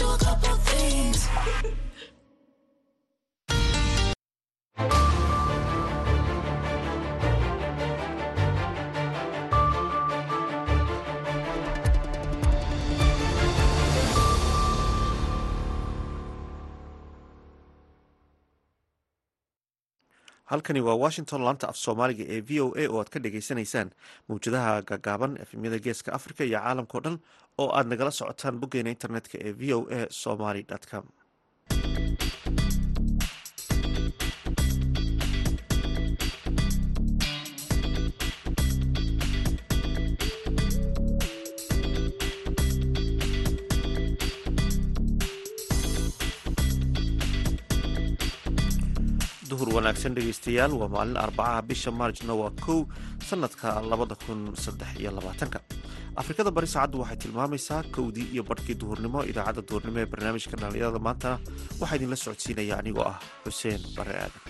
you a couple things. halkani waa washington laanta af soomaaliga ee v o a oo aad ka dhagaysanaysaan mawjadaha gaagaaban efemyada geeska africa iyo caalamkao dhan oo aad nagala socotaan boggeena internetka ee v o a somaly com. Wanaagsan dhegeystayaal waa maalin arbacaha bisha maarjna waa kow sanadka labada kun saddex iyo labaatanka afrikada bari saacaddu waxay tilmaamaysaa kowdii iyo badhkii duhurnimo idaacadda duhurnimo ee barnaamijka dhalinyarada maantana waxaa idinla socodsiinaya anigoo ah xuseen bare aadan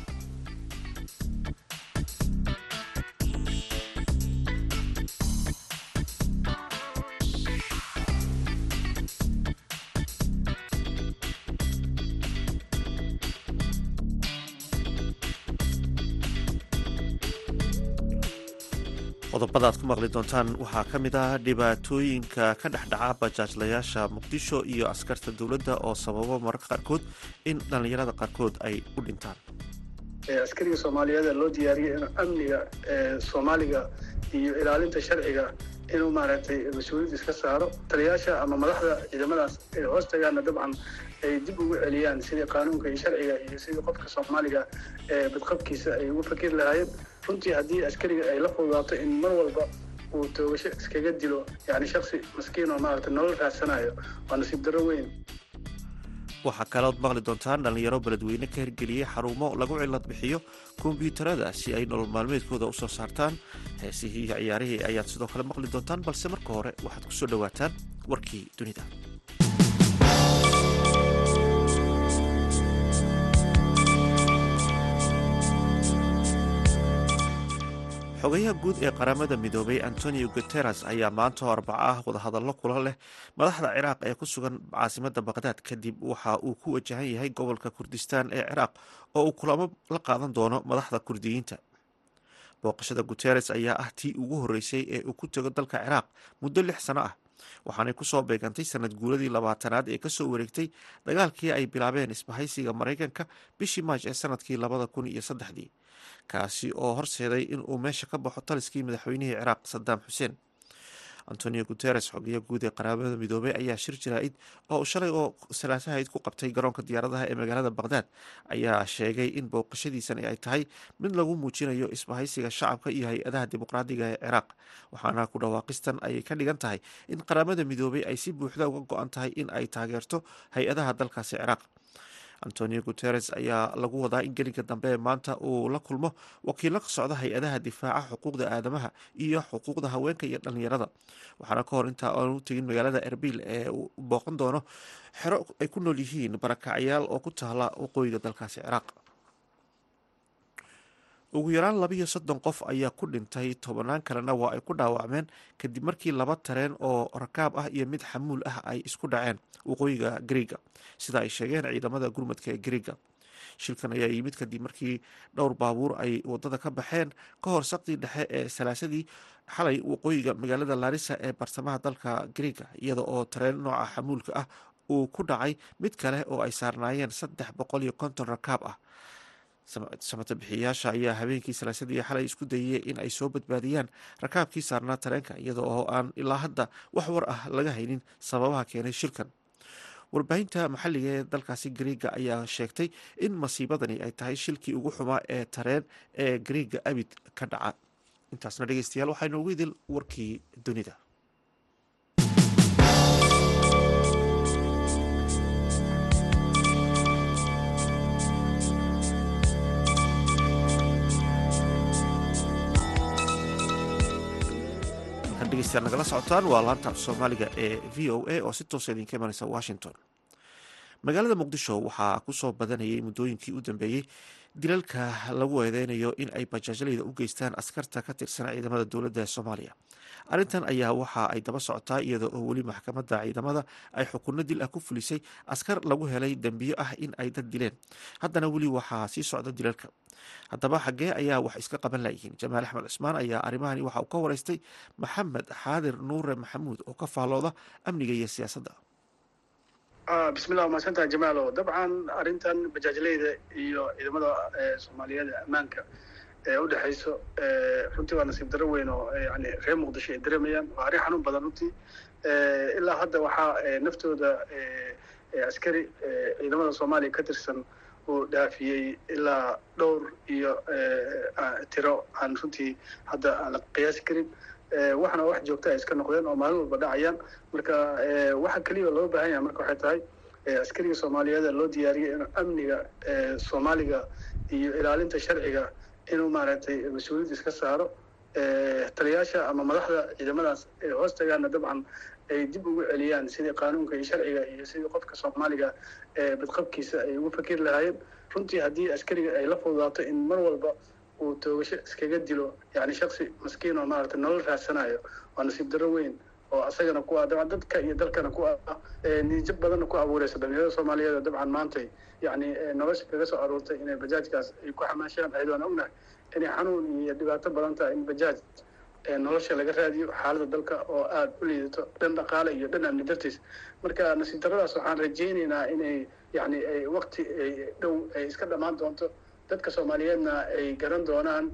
qodobada aad ku maqli doontaan waxaa ka mid ah dhibaatooyinka ka dhexdhaca bajaajlayaasha muqdisho iyo askarta dowladda oo sababo mararka qaarkood in dhallinyarada qaarkood ay u dhintaan. Askariga soomaaliyeed loo diyaariyay inuu amniga soomaaliga iyo ilaalinta sharciga inuu maaragtay mas'uuliyad iska saaro. Taliyaasha ama madaxda ciidamadaas ay hoos dabcan ay dib ugu celiyaan sidii qaanuunka iyo sharciga iyo sidii qofka soomaaliga ee badqabkiisa ay ugu fakeri lahaayeen. Runtii haddii askariga ay la fududaato in mar walba uu toogasho iskaga dilo yani shaksi maskiin oo nolol raadsanayo waa nasiib darro weyn. Waxaa kalood maqli doontaan dhallinyaro beledweyne ka hirgeliyey xarumo lagu cilad bixiyo kombyuutarada si ay nolol maalmeedkooda u soo saartaan. Heesihii iyo ciyaarihii ayaad sidoo kale maqli doontaan balse marka hore waxaad ku soo dhowaataan warkii dunida xogayaha guud ee qaramada midoobay antonio guteres ayaa maanta arbaco ah wadahadallo kula leh. Madaxda ciraaq ee ku sugan caasimada baqdaad kadib waxa uu ku wajahan yahay gobolka kurdistaan ee ciraaq oo uu kulamo la qaadan doono madaxda kurdiyiinta. Booqashada guteres ayaa ah tii ugu horreysay ee uu ku tego dalka ciraaq muddo lix sano ah waxaanay ku soo beegantay sanad guuladii labaatanaad ee ka soo wareegtay dagaalkii ay bilaabeen isbahaysiga maraykanka bishii maaj ee sannadkii labada kun iyo saddexdii kaasi oo horseeday in uu meesha ka baxo taliskii madaxweynihii ciraaq sadaam xuseen antonio guteres xogeya guud ee qaraabada midoobey ayaa shir jaraa-id oo shalay oo salaasahayd ku qabtay garoonka diyaaradaha ee magaalada baqdaad ayaa sheegay in booqashadiisani ay tahay mid lagu muujinayo isbahaysiga shacabka iyo hay'adaha dimuqraadiga ee ciraaq waxaana ku dhawaaqistan ayay ka dhigan tahay in qaramada midoobey ay si buuxda uga go-an tahay in ay taageerto hay'adaha dalkaasi ciraaq antonio guteres ayaa lagu wadaa in gelinka dambe maanta uu la kulmo wakiilo ka socda hay'adaha difaaca xuquuqda aadamaha iyo xuquuqda haweenka iyo dhalinyarada waxaana ka hor intaa aanu tegin magaalada erbil ee uu booqan doono xero ay ku nool yihiin barakacyaal oo ku taala waqooyiga dalkaasi ciraaq ugu yaraan labiiyo soddon qof ayaa ku dhintay tobanaan kalena waa ay ku dhaawacmeen kadib markii laba tareen oo rakaab ah iyo mid xamuul ah ay isku dhaceen waqooyiga griega sida ay sheegeen ciidamada gurmadka ee griega shilkan ayaa yimid kadib markii dhowr baabuur ay waddada ka baxeen ka hor saqdii dhexe ee salaasadii xalay waqooyiga magaalada larisa ee barsamaha dalka griega iyada oo tareen nooca xamuulka ah uu ku dhacay mid kale oo ay saarnaayeen saddex boqol iyo konton rakaab ah samata bixiyayaasha ayaa habeenkii salaasadii xalay isku dayay in ay soo badbaadiyaan rakaabkii saarnaa tareenka iyada oo aan ilaa hadda wax war ah laga haynin sababaha keenay shilkan warbaahinta maxalliga ee dalkaasi griega ayaa sheegtay in masiibadani ay tahay shilkii ugu xumaa ee tareen ee griega abid ka dhaca. Intaasna dhegeystayaal waxaynu idil warkii dunida nagala socotaan waa laanta af soomaaliga ee v o a oo si toosa idinka imanaysa washington. Magaalada muqdisho waxaa ku soo badanayay muddooyinkii u dambeeyey dilalka lagu eedeynayo in ay bajaajlayda u geystaan askarta ka tirsan ciidamada dowladda ee soomaaliya. Arrintan ayaa waxa ay daba socotaa iyada oo weli maxkamadda ciidamada ay xukunno dil ah ku fulisay askar lagu helay dembiyo ah in ay dad dileen. Haddana weli waxaa sii socda dilalka. Haddaba xaggee ayaa wax iska qaban layihiin jamaal axmed cismaan ayaa arrimahani waxa uu ka wareystay maxamed xaadir nuure maxamuud oo ka faallooda amniga iyo siyaasadda bismillah mahadsantaha jamaalo. Dabcan arrintan bajaajleyda iyo ciidamada soomaaliyeed ee ammaanka ee u dhexayso runtii waa nasiib daro weyn oo yani reer muqdisho ay dareemayaan. Waa arrin xanuun badan runtii. Ilaa hadda waxaa naftooda askari ciidamada soomaaliya ka tirsan uu dhaafiyey ilaa dhowr iyo tiro aan runtii hadda aan la qiyaasi karin waxana wax joogta ay iska noqdeen oo maalin walba dhacayaan. Marka waxa keliya loo baahan yahay marka waxay tahay askariga soomaaliyeed loo diyaariyay inuu amniga soomaaliga iyo ilaalinta sharciga inuu maaragtay mas'uuliyadda iska saaro. Taliyaasha ama madaxda ciidamadaas ee hoos tagaana dabcan ay dib ugu celiyaan sidii qaanuunka iyo sharciga iyo sidii qofka soomaaliga badqabkiisa ay ugu fakeri lahaayeen. Runtii haddii askariga ay la fududaato in mar walba uu toogasho iskaga dilo yani shaksi maskiin oo maaragtay nolol raadsanayo. Waa nasiib daro weyn oo asagana ku ah dabcan dadka iyo dalkana ku ah niijab badanna ku abuureysa dhalinyarada soomaaliyeed oo dabcan maantay yani nolosha kaga soo aruurtay inay bajaajkaas ay ku xamaashaan. Ayadoo aan ognahay inay xanuun iyo dhibaato badan tahay in bajaaj nolosha laga raadiyo xaaladda dalka oo aada u liidato dhan dhaqaale iyo dhan amni dartiis. Marka nasiib daradaas waxaan rajaynaynaa inay yani wakti dhow ay iska dhammaan doonto dadka soomaaliyeedna ay garan doonaan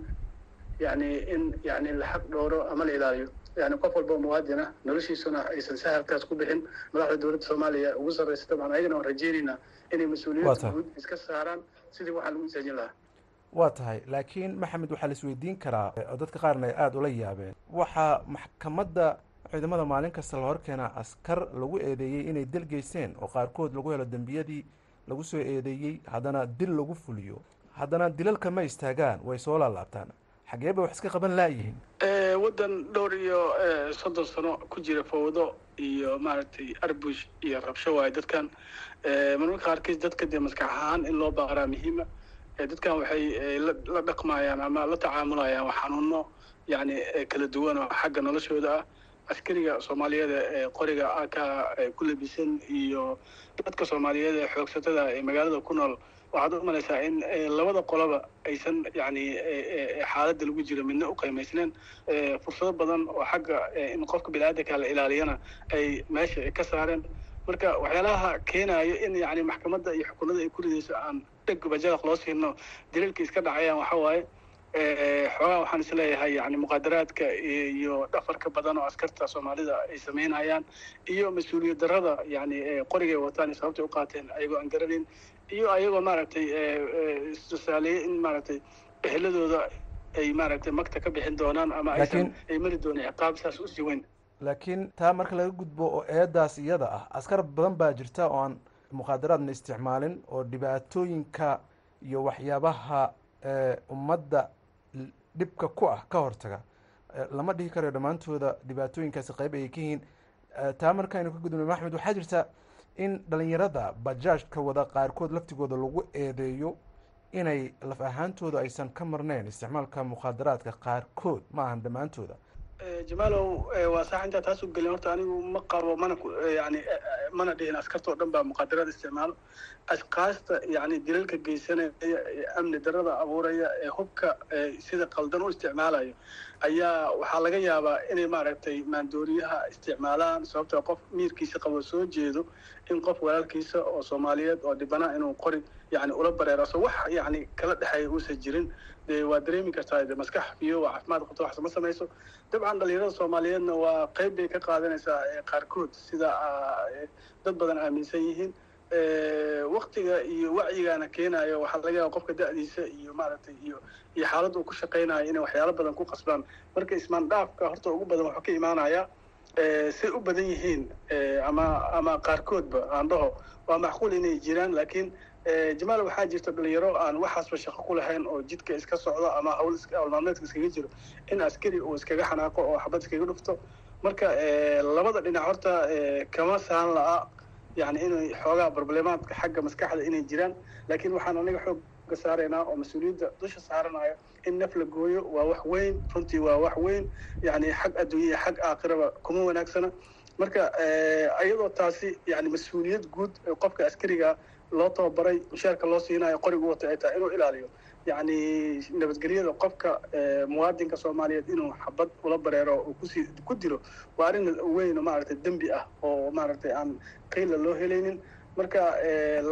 yani in yani la xaq dhooro ama la ilaaliyo. Yani qof walba muwaadin ah noloshiisuna aysan sahalkaas ku bixin. Madaxda dowladda soomaaliya ugu sarreysa dabcan ayagana waan rajaynaynaa inay mas'uuliyadda guud iska saaraan sidii waxaa lagu isaajin lahaa. Waa tahay. Laakiin maxamed waxaa la isweydiin karaa oo dadka qaarna ay aada ula yaabeen. Waxaa maxkamadda ciidamada maalin kasta la hor keenaa askar lagu eedeeyey inay dil geysteen oo qaarkood lagu helo dembiyadii lagu soo eedeeyey haddana dil lagu fuliyo haddana dilalka ma istaagaan way soo laalaabtaan. Xagee bay wax iska qaban laayihiin? Waddan dhowr iyo soddon sano ku jira fawdo iyo maaragtay arbush iyo rabsho waayo dadkan. Marmarka qaarkiis dadka dee maskax ahaan in loo baaraa muhiima dadkan waxay la dhaqmayaan ama la tacaamulayaan xanuuno yani kala duwan oo xagga noloshooda ah askariga soomaaliyeed ee qoriga aka ku labisan iyo dadka soomaaliyeed ee xoogsatada ee magaalada ku nool waxaad u malaysaa in labada qoloba aysan yani xaaladda lagu jiro midna u qiimaysneen fursado badan oo xagga in qofka bini-aadanka la ilaaliyana ay meesha ka saareen. Marka waxyaalaha keenayo in yani maxkamadda iyo xukunada ay ku ridayso aan dheg bajalaq loo siino daliilka iska dhacayaan waxa waaye xoogaa waxaan is leeyahay yani muqaadaraadka iyo dhafarka badan oo askarta soomaalida ay samaynayaan iyo mas'uuliyad darrada yani qorigay wataan sababtay u qaateen ayagoo aan garanayn iyo ayagoo maaragtay tusaaleeye in maaragtay eheladooda ay maaragtay magta ka bixin doonaan ama aysan ay mari doonaan ciqaab saas u sii weyn laakiin taa marka laga gudbo oo eedaas iyada ah askar badan baa jirta oo aan mukhaadaraadna isticmaalin oo dhibaatooyinka iyo waxyaabaha ummadda dhibka ku ah ka hortaga. Lama dhihi karayo dhammaantooda dhibaatooyinkaasi qayb ayay ka yihiin. Taa markaaynu ka gudubnay maxmed waxaa jirta in dhalinyarada bajaajka wada qaarkood laftigooda lagu eedeeyo inay laf ahaantooda aysan ka marnayn isticmaalka mukhaadaraadka qaarkood. Ma ahan dhammaantooda jamaalow waa sax intaa taas u gelin horta anigu ma qabo mana yani mana dhihin askarta dhan baa muqaadaraad isticmaalo ashkaasta yani dilalka geysanaya ee amni darada abuuraya ee hubka sida qaldan u isticmaalayo ayaa waxaa laga yaabaa inay maaragtay maandooriyaha isticmaalaan sababtoo qof miirkiisa qabo soo jeedo in qof walaalkiisa oo soomaaliyeed oo dhibana inuu qori yani ula bareeraso wax yani kala dhexeeya uusan jirin. Dee waa dareemi kartaa de maskax fiyo waa caafimaad qabto wax sama samayso. Dabcan dhalinyarada soomaaliyeedna waa qayb bay ka qaadanaysaa qaarkood sida dad badan aaminsan yihiin waktiga iyo wacyigana keenayo waxaa laga yaaba qofka da'diisa iyo maaragtay iyo iyo xaaladda uu ku shaqaynayo inay waxyaalo badan ku qasbaan. Marka ismaandhaafka horta ugu badan waxuu ka imaanaya say u badan yihiin ama ama qaarkoodba aan dhaho waa macquul inay jiraan. Laakiin jamaal waxaa jirta dhalinyaro aan waxaasba shaqo ku lahayn oo jidka iska socdo ama hawl maalmeedka iskaga jiro in askari uu iskaga xanaaqo oo xabad iskaga dhufto. Marka labada dhinac horta kama saan la'a yani inay xoogaa problemaadka xagga maskaxda inay jiraan. Laakiin waxaan anaga xoogga saaraynaa oo mas'uuliyadda dusha saaranayo in naf la gooyo waa wax weyn runtii waa wax weyn. Yani xag adduunya xag aakhiraba kuma wanaagsana. Marka iyadoo taasi yani mas'uuliyad guud qofka askariga loo tababaray mushaarka loo siinayo qorigu wata ay tahay inuu ilaaliyo yani nabadgelyada qofka muwaadinka soomaaliyeed inuu xabad ula bareero oo ku dilo waa arrin weyn maaragtay dembi ah oo maaragtay aan qiila loo helaynin. Marka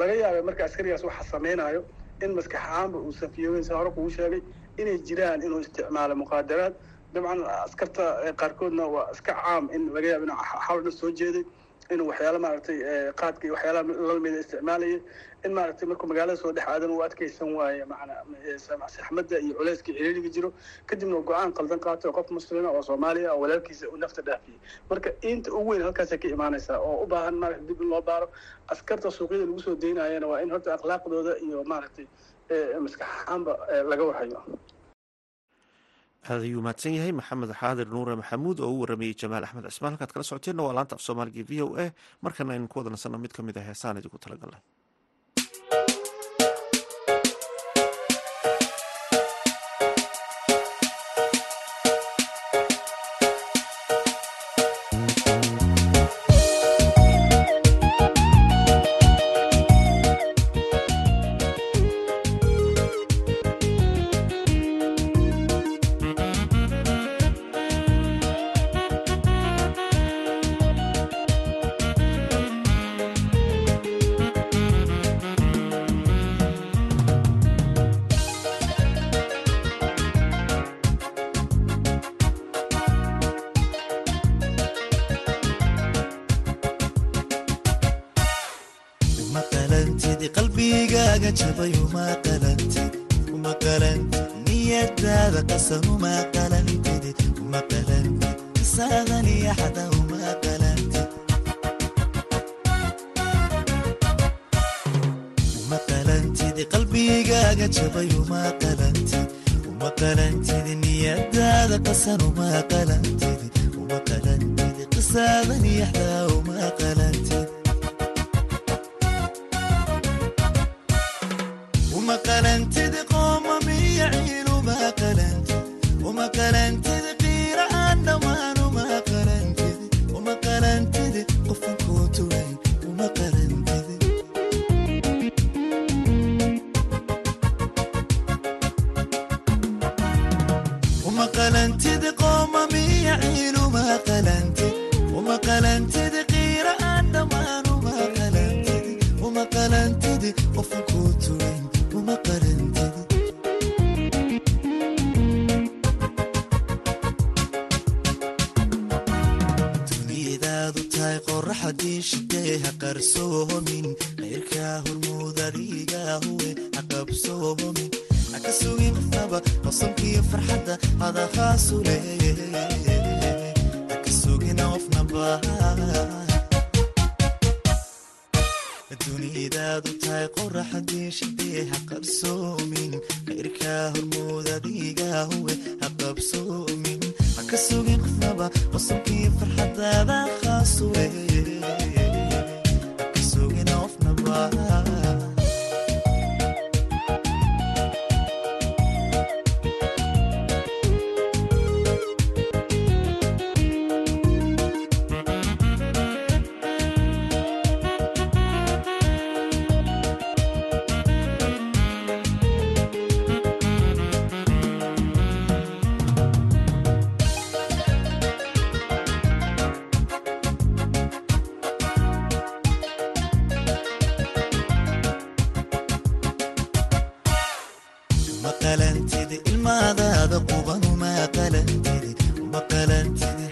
laga yaabay marka askarigaas waxa samaynayo in maskax ahaanba uu safiyoweyn sa hore kugu sheegay inay jiraan inuu isticmaalo muqaadaraad. Dabcan askarta qaarkoodna waa iska caam in laga yaabo inuu xal dhan soo jeeday inuu waxyaala maaragtay qaadka iyo waxyaalaha lamida isticmaalayay in maaragtay markuu magaalada soo dhex aadan uu adkaysan waaye macnaa saxmadda iyo culayska ciriiriga jiro. Kadibna go'aan qaldan qaato qof muslima oo soomaaliya oo walaalkiisa uu nafta dhaafiyey marka inta ugu weyn halkaasay ka imaanaysaa oo u baahan maaragtay dib in loo baaro askarta suuqyada lagu soo daynayana waa in horta akhlaaqdooda iyo maaragtay maskax ahaanba laga warhayo ayuu mahadsan yahay maxamed xaadir nuure maxamuud oo u waramayey jamaal axmed cismaan. Halkaad kala socoteenna waa laanta af soomaaliga v o a. Markana aynu ku wada nasanno mid ka mid ah heesaan idinku talagalnay qalbigaaga jabay uma qalantid uma qalantid niyadaada qasan uma qalantid uma qalantid saadan iyo xada uma qalantid uma qalantid qalbigaaga jabay uma qalantid uma qalantid niyadaada qasan uma qalantid uma qalantid qisaadan iyo xada uma qalantid dunidaadu tahay qoraxadii shideeha qarsoomin qayrkaa hormuud adigahuwe haqabsoomin haka sugin qofnaba qosolkii farxadaada khaasu leeye haka sugina qofnaba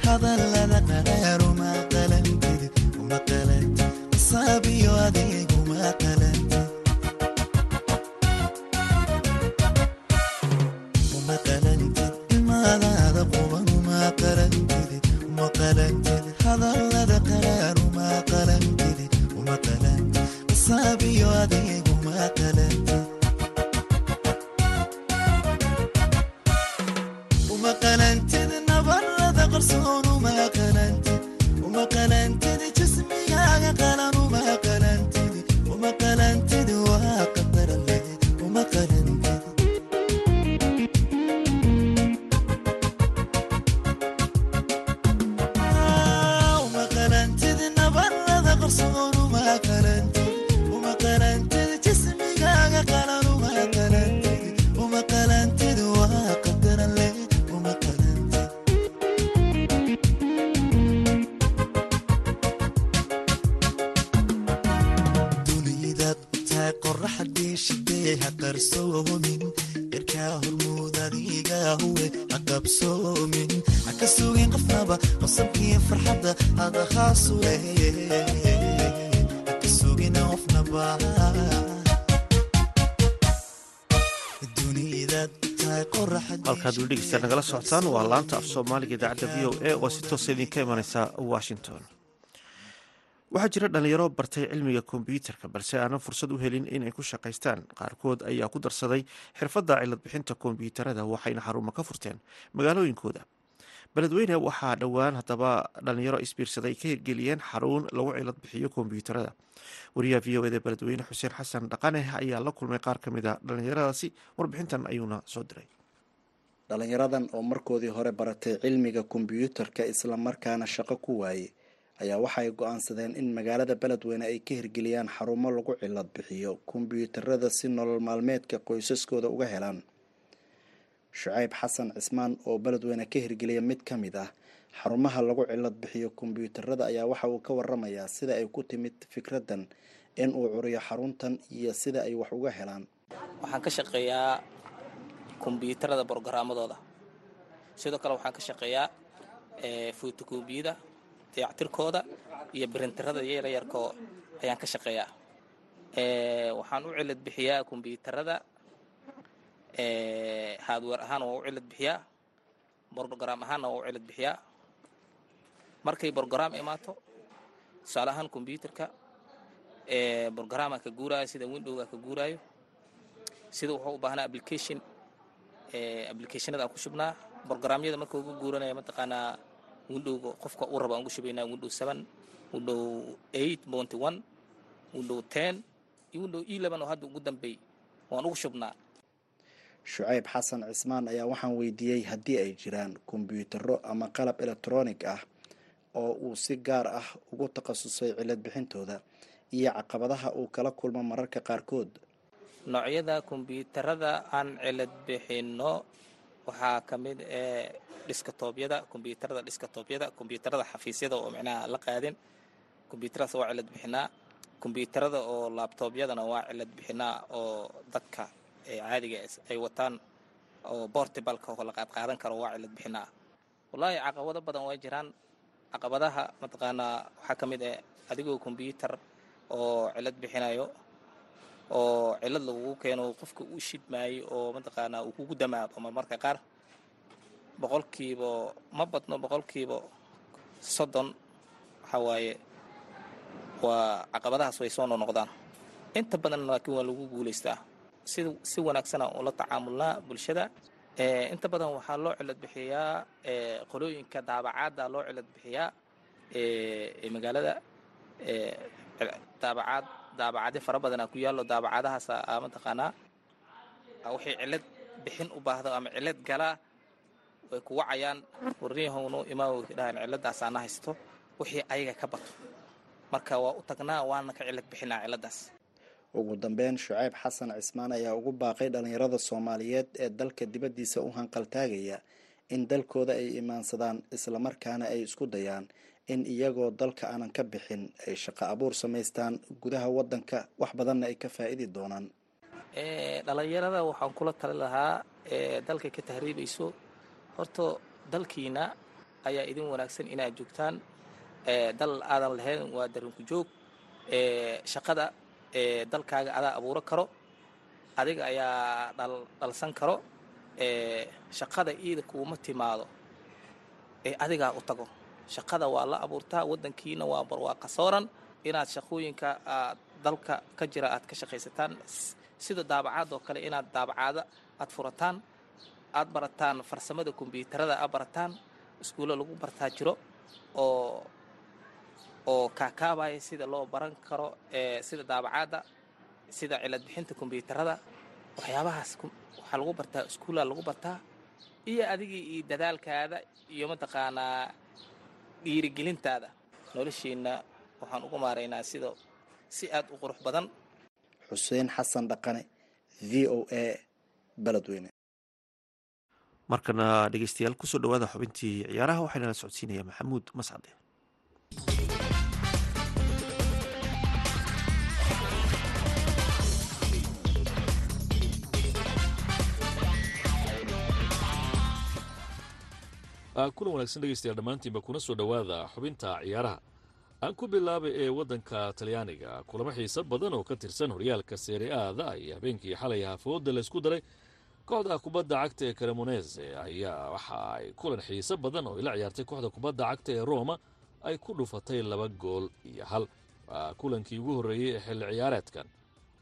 hadallada qaraar uma qalantid uma qalantid qisaabiyo adeeg dhegeystaad nagala socotaan waa laanta af soomaaliga idaacadda v o a oo si toosa idinka imaneysa washington. Waxaa jira dhalinyaro bartay cilmiga kombyuutarka balse aanan fursad u helin inay ku shaqaystaan. Qaarkood ayaa ku darsaday xirfadda cilad bixinta kombyuutarada waxayna xarumo ka furteen magaalooyinkooda. Beledweyne waxaa dhowaan haddaba dhalinyaro isbiirsaday ka hirgeliyeen xarun lagu cilad bixiyo kombyuutarada wariyaha v o eda beledweyne xuseen xasan dhaqane ayaa la kulmay qaar ka mid a dhalinyaradaasi warbixintan ayuuna soo diray dhalinyaradan oo markoodii hore baratay cilmiga kombyuutarka islamarkaana shaqo ku waayey ayaa waxay go'aansadeen in magaalada beledweyne ay ka hirgeliyaan xarumo lagu cilad bixiyo kombyuutarada si nolol maalmeedka qoysaskooda uga helaan. Shucayb xasan cismaan oo beledweyne ka hirgeliya mid ka mid ah xarumaha lagu cilad bixiyo kombyuutarada ayaa waxa uu ka waramayaa sida ay ku timid fikraddan in uu curiyo xaruntan iyo sida ay wax uga helaan. Waxaan ka shaqeeyaa kombyuutarada brogaramadooda sidoo kale waxaan ka shaqeeyaa fotokobiyada dayactirkooda iyo birintirada yaryarkoo ayaan ka shaqeeyaa. Waxaan u cilad bixiyaa kombyuutarada hardware ahaan waa u cilad bixiyaa brogram ahaanna waa u cilad bixiyaa. Markay brogram imaato tusaale ahaan kombyuutarka brograma ka guuraayo sida windowga ka guuraayo sida wuxuu u baahnaa application applicationada aan ku shubnaa. Brogramyada marka ugu guuranaya mataqaanaa windowga qofka uu raba aan shubaynaa window seven window eight bounty one window ten iyo window eleven oo hadda ugu dambeey waan ugu shubnaa. Shucayb xasan cismaan ayaa waxaan weydiiyey haddii ay jiraan kombyuutaro ama qalab elektronic ah oo uu si gaar ah ugu takhasusay cilad bixintooda iyo caqabadaha uu kala kulmo mararka qaarkood noocyada kombyuutarada aan cilad bixinno waxaa ka mid ee dhiskatoobyada kombyuutarada dhiskatoobyada kombyuutarada xafiisyada oo micnaha la qaadin. Kombyuutaradaas waa cilad bixinaa. Kombyuutarada oo laabtoobyadana waa cilad bixinaa oo dadka caadiga ay wataan oo bortibalka oo la qaadqaadan karo waa cilad bixinaa. Wallaahi caqabado badan waa jiraan. Caqabadaha mataqaanaa waxaa ka mid eh adigoo kombyuutar oo cilad bixinayo oo cilad lagugu keeno qofka uu shidmaayo oo mataqaanaa uu kugu damaado ama marka qaar boqolkiiba ma badno boqolkiiba soddon waxaa waaye waa caqabadahaas way soo noqnoqdaan. Inta badan laakiin waa lagu guulaystaa si si wanaagsana ula tacaamulnaa bulshada. Inta badan waxaa loo cilad bixiyaa qolooyinka daabacaadda loo cilad bixiyaa magaalada daabacaad daabacadyo fara badanaa ku yaallo daabacadahaas mataqaanaa waxay cilad bixin u baahdo ama cilad galaa way ku wacayaan. Warniyahowno imaa dhahan ciladaasaana haysto. Wixii ayaga ka bato. Marka waa u tagnaa waana ka cilad bixinaa ciladaas ugu dambeyn shucayb xasan cismaan ayaa ugu baaqay dhalinyarada soomaaliyeed ee dalka dibaddiisa u hanqaltaagaya in dalkooda ay imaansadaan islamarkaana ay isku dayaan in iyagoo dalka aanan ka bixin ay shaqo abuur samaystaan gudaha waddanka wax badanna ay ka faa'idi doonaan. Dhalinyarada waxaan kula tali lahaa dalka ka tahriibayso horta dalkiina ayaa idin wanaagsan inaad joogtaan. Dal aadan lahayn waa darinku joog. Shaqada dalkaaga adaa abuuro karo. Adiga ayaa dhalsan karo. Shaqada iida kuuma timaado. Ee adigaa u tago shaqada waa la abuurtaa waddankiina waa barwaaqa sooran inaad shaqooyinka aad dalka ka jira aad ka shaqaysataan sida daabacaad oo kale inaad daabacaada aad furataan aad barataan farsamada kombyuutarada aad barataan iskuulla lagu bartaa jiro oo oo kaakaabaya sida loo baran karo sida daabacaadda sida cilad bixinta kombyuutarada waxyaabahaas waxaa lagu bartaa iskuulla lagu bartaa iyo adigii iyo dadaalkaada iyo mataqaanaa dhiirigelintaada noloshiina waxaan ugu maaraynaa sida si aad u qurux badan. Xuseen xasan dhaqane v o a beledweyne. Markana dhegeystayaal ku soo dhawaada xubintii ciyaaraha waxaana la socodsiinaya maxamuud mascade kulan wanaagsan dhegeystayaal dhammaantiinba kuna soo dhowaada xubinta ciyaaraha. Aan ku bilaabay ee waddanka talyaaniga kulamo xiiso badan oo ka tirsan horyaalka seeri aada iyo habeenkii xalay hafooda laysku daray. Kooxda kubadda cagta ee cremonese ayaa waxa ay kulan xiiso badan oo ila ciyaartay kooxda kubadda cagta ee roma ay ku dhufatay laba gool iyo hal. Waa kulankii ugu horreeyey ee xilli ciyaareedkan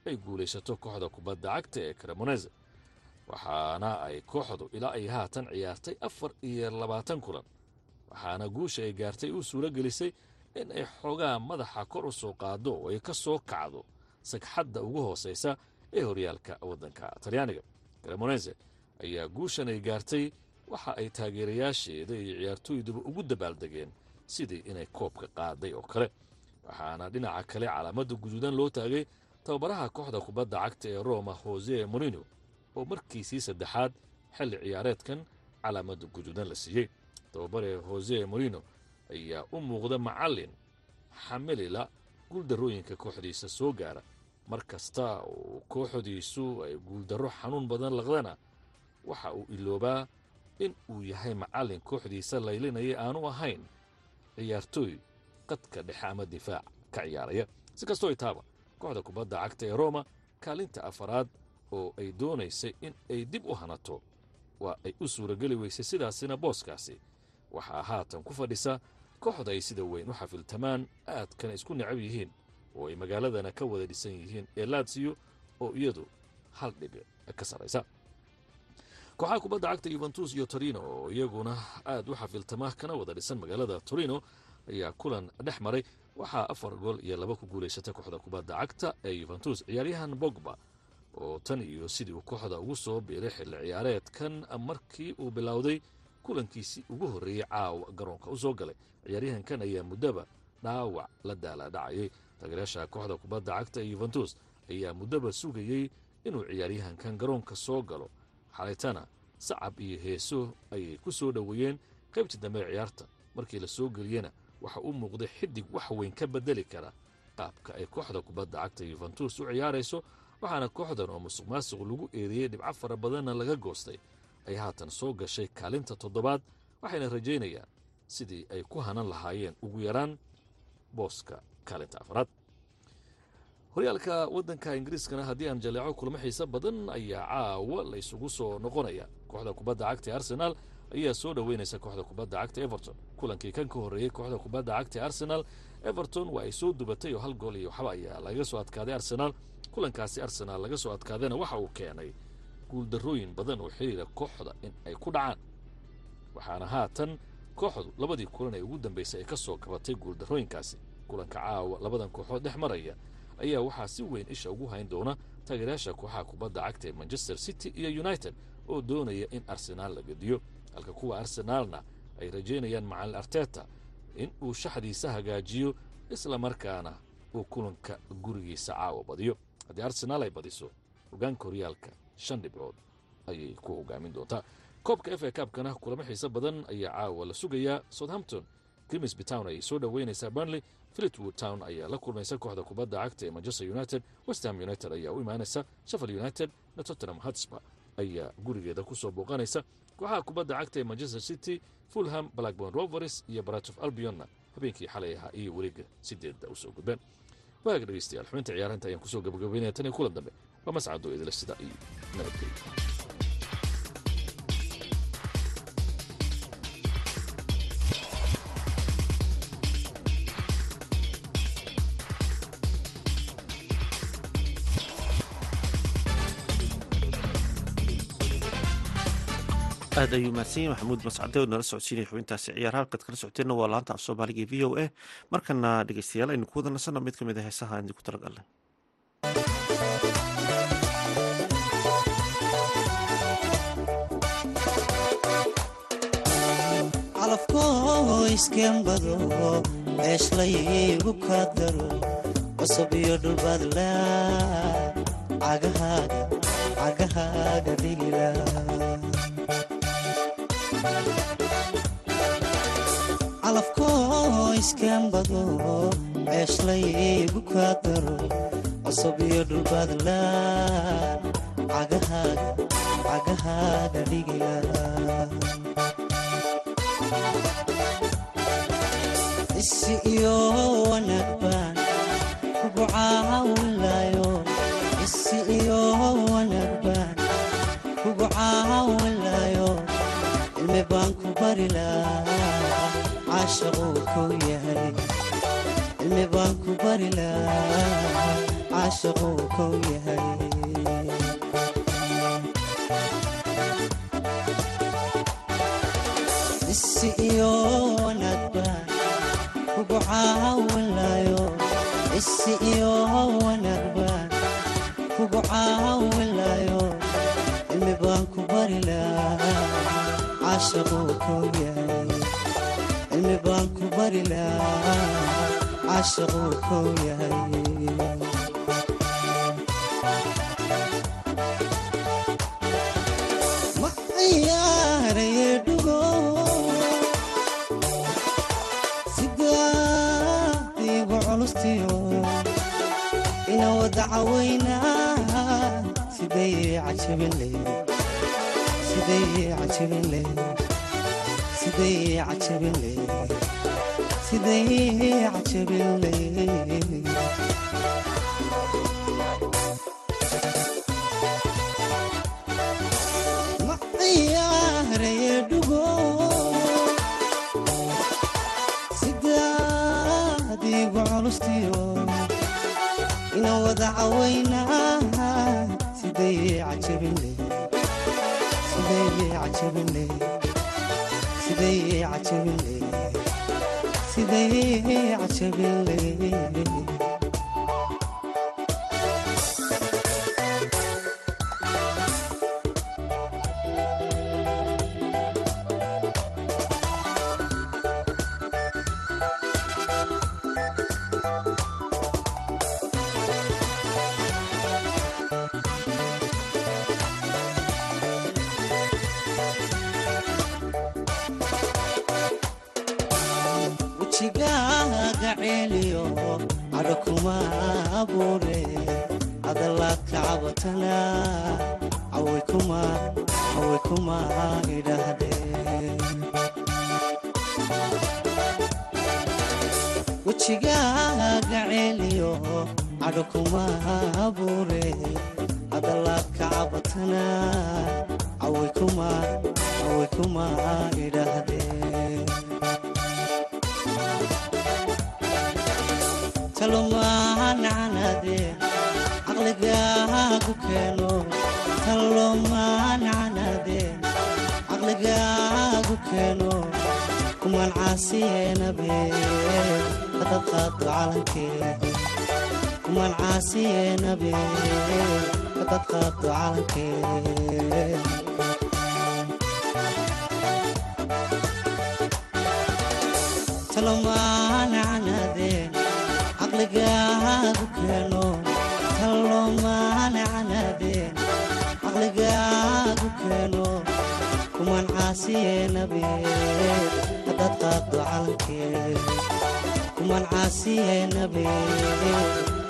ay guulaysato kooxda kubadda cagta ee cremonese waxaana ay kooxdu ilaa ay haatan ciyaartay afar iyo labaatan kulan waxaana guusha ay gaartay u suuro gelisay in ay xoogaa madaxa kor u soo qaado oo ay ka soo kacdo sagxadda ugu hoosaysa ee horyaalka waddanka talyaaniga. Cremonese ayaa guushan ay gaartay waxa ay taageerayaasheeda iyo ciyaartooyduba ugu dabaaldegeen sidii inay koobka qaaday oo kale. Waxaana dhinaca kale calaamadda guduudan loo taagay tababaraha kooxda kubadda cagta ee roma hose morino oo markiisii saddexaad xilli ciyaareedkan calaamadda guduudan la siiyey. Tababare hose morino ayaa u muuqda macallin xamilila guuldarrooyinka kooxdiisa soo gaara. Mar kasta uu kooxdiisu ay guuldarro xanuun badan laqdana waxa uu iloobaa in uu yahay macallin kooxdiisa laylinaya aanu ahayn ciyaartooy qadka dhexe ama difaac ka ciyaaraya. Si kastoo itaaba kooxda kubadda cagta ee roma kaalinta afaraad oo ay doonaysay in ay dib u hanato. Waa ay u suurageli weysay sidaasina booskaasi. Waxaa haatan ku fadhisa kooxda ay sida weyn u xafiltamaan aadkana isku necab yihiin oo ay magaaladana ka wada dhisan yihiin ee laadsiyo oo iyadu hal dhibic ka sarraysa. Kooxaha kubadda cagta yuventus iyo torino oo iyaguna aad u xafiltama kana wada dhisan magaalada torino ayaa kulan dhex maray. Waxaa afar gool iyo laba ku guulaysatay kooxda kubadda cagta ee yuventus ciyaaryahan bogba oo tan iyo sidii uu kooxda ugu soo biiray xilli ciyaareedkan markii uu bilowday kulankiisii ugu horreeyey caawa garoonka u soo galay. Ciyaaryahankan ayaa muddaba dhaawac la daalaadhacayay taageerayaasha kooxda kubadda cagta ee yuventus ayaa muddaba sugayey inuu ciyaaryahankan garoonka soo galo. Xalaytana sacab iyo heeso ayay ku soo dhoweeyeen qaybtii dambe ee ciyaarta. Markii la soo geliyena waxa u muuqday xidig wax weyn ka bedeli kara qaabka ay kooxda kubadda cagta yuventus u ciyaarayso waxaana kooxdan oo musuq maasuq lagu eedeeyey dhibco fara badanna laga goostay ay haatan soo gashay kaalinta toddobaad waxayna rajaynayaan sidii ay ku hanan lahaayeen ugu yaraan booska kaalinta afraad horyaalka waddanka ingiriiskana haddii aan jaleeco kulmo xiise badan ayaa caawa la isugu soo noqonaya. Kooxda kubadda cagta ee arsenaal ayaa soo dhoweynaysa kooxda kubadda cagta everton. Kulankii kan ka horreeyey kooxda kubadda cagta ee arsenal everton waa ay soo dubatay oo hal gool iyo waxba ayaa laga soo adkaaday arsenaal kulankaasi arsenaal laga soo adkaadayna waxa uu keenay guuldarrooyin badan oo xiriira kooxda in ay ku dhacaan. Waxaana haatan kooxdu labadii kulan ee ugu dambaysay ay ka soo kabatay guuldarrooyinkaasi. Kulanka caawa labadan kooxood dhex maraya ayaa waxaa si weyn isha ugu hayn doona taageerayaasha kooxaha kubadda cagta ee manchester city iyo united oo doonaya in arsenaal la gediyo. Halka kuwa arsenaalna ay rajaynayaan macalin arteta in uu shaxdiisa hagaajiyo isla markaana uu kulanka gurigiisa caawa badiyo haddii arsenaal ay badiso hogaanka horyaalka shan dhibcood ayay ku hogaamin doontaa. Koobka f a kaabkana kulamo xiise badan ayaa caawa la sugayaa. Southampton grimsby town ayay soo dhoweynaysaa. Burnley philipwood town ayaa la kulmaysa. Kooxda kubadda cagta ee manchester united westham united ayaa u imaanaysa. Sheffield united na tottenham hotspur ayaa gurigeeda ku soo booqanaysa. Kooxaha kubadda cagta ee manchester city fulham blackburn rovers iyo baratof albionna habeenkii xalay ahaa iyo weliga sideedda u soo gudbeen waaga dhegeystayaal xubinta ciyaaranta ayaan ku soo gabagabaynaya tan iyo kulan dambe waa mascado idila sida iyo nabadgelyo aad ayuu mahadsan yahy maxamuud mascade oo nala socodsiinaya xubintaasi ciyaar. Halkaad kala socoteenna waa laanta af soomaaliga e v o a. Markana dhegeystayaal aynu ku wada nasanno mid ka mid a heesaha aan idinku talagalnay. Ka daro cusub iyo dhulbaadla calafkoo iskembado ceeshlaygu ka daro cusub iyo dhulbaadla cagahaaga dhigila isi iyo wanaag baan kugu caawinlayo isi cilmi baan ku bari lahaa. Caashaquu kow yahay cilmi baan ku bari lahaa. Caashaquu kow yahay. Isi iyo wanaag baan kugu caawinlayo isi iyo wanaag baan kugu caawinlayo cilmi baan ku bari lahaa caashaquu kow yahay cilmi baan ku bari lahaa caashaquu kow yahay ma ciyaaraye dhugo sidaadiigu culustiyo ina wada cawaynaa siday cajabinle ina wada cawaynaa siday cajabinle siday keeno kumaan caasiyeenabe hadad qaado calankee kumaan caasiyeenabe hadad qaado calankee talomaanacanaade caqligaagu keeno. Talomaanacanaadeen caqligaagu keeno haddaad calankee kumaan caasiyeenabe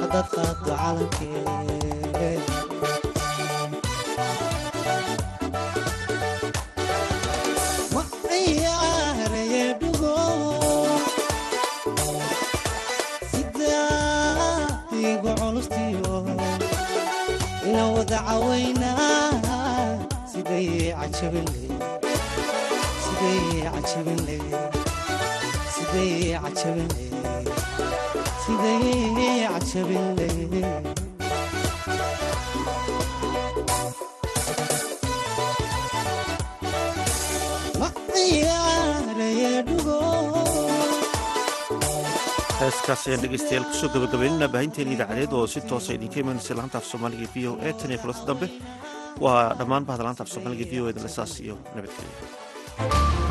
haddaad qaado calankee ma ciyaaraye dhugo sidaadiigu culustiyo ina wada cawaynaa siday cajabinle heeskaas ayaan ku soo gabagabaynana baahinteena idaacadeed oo si toosa idinka imanaysa laanta af soomaaliga v o e tan iyo kulanta dambe. Waa dhammaan bahda laanta af soomaaliga v o e saas iyo nabadgelya Thank you.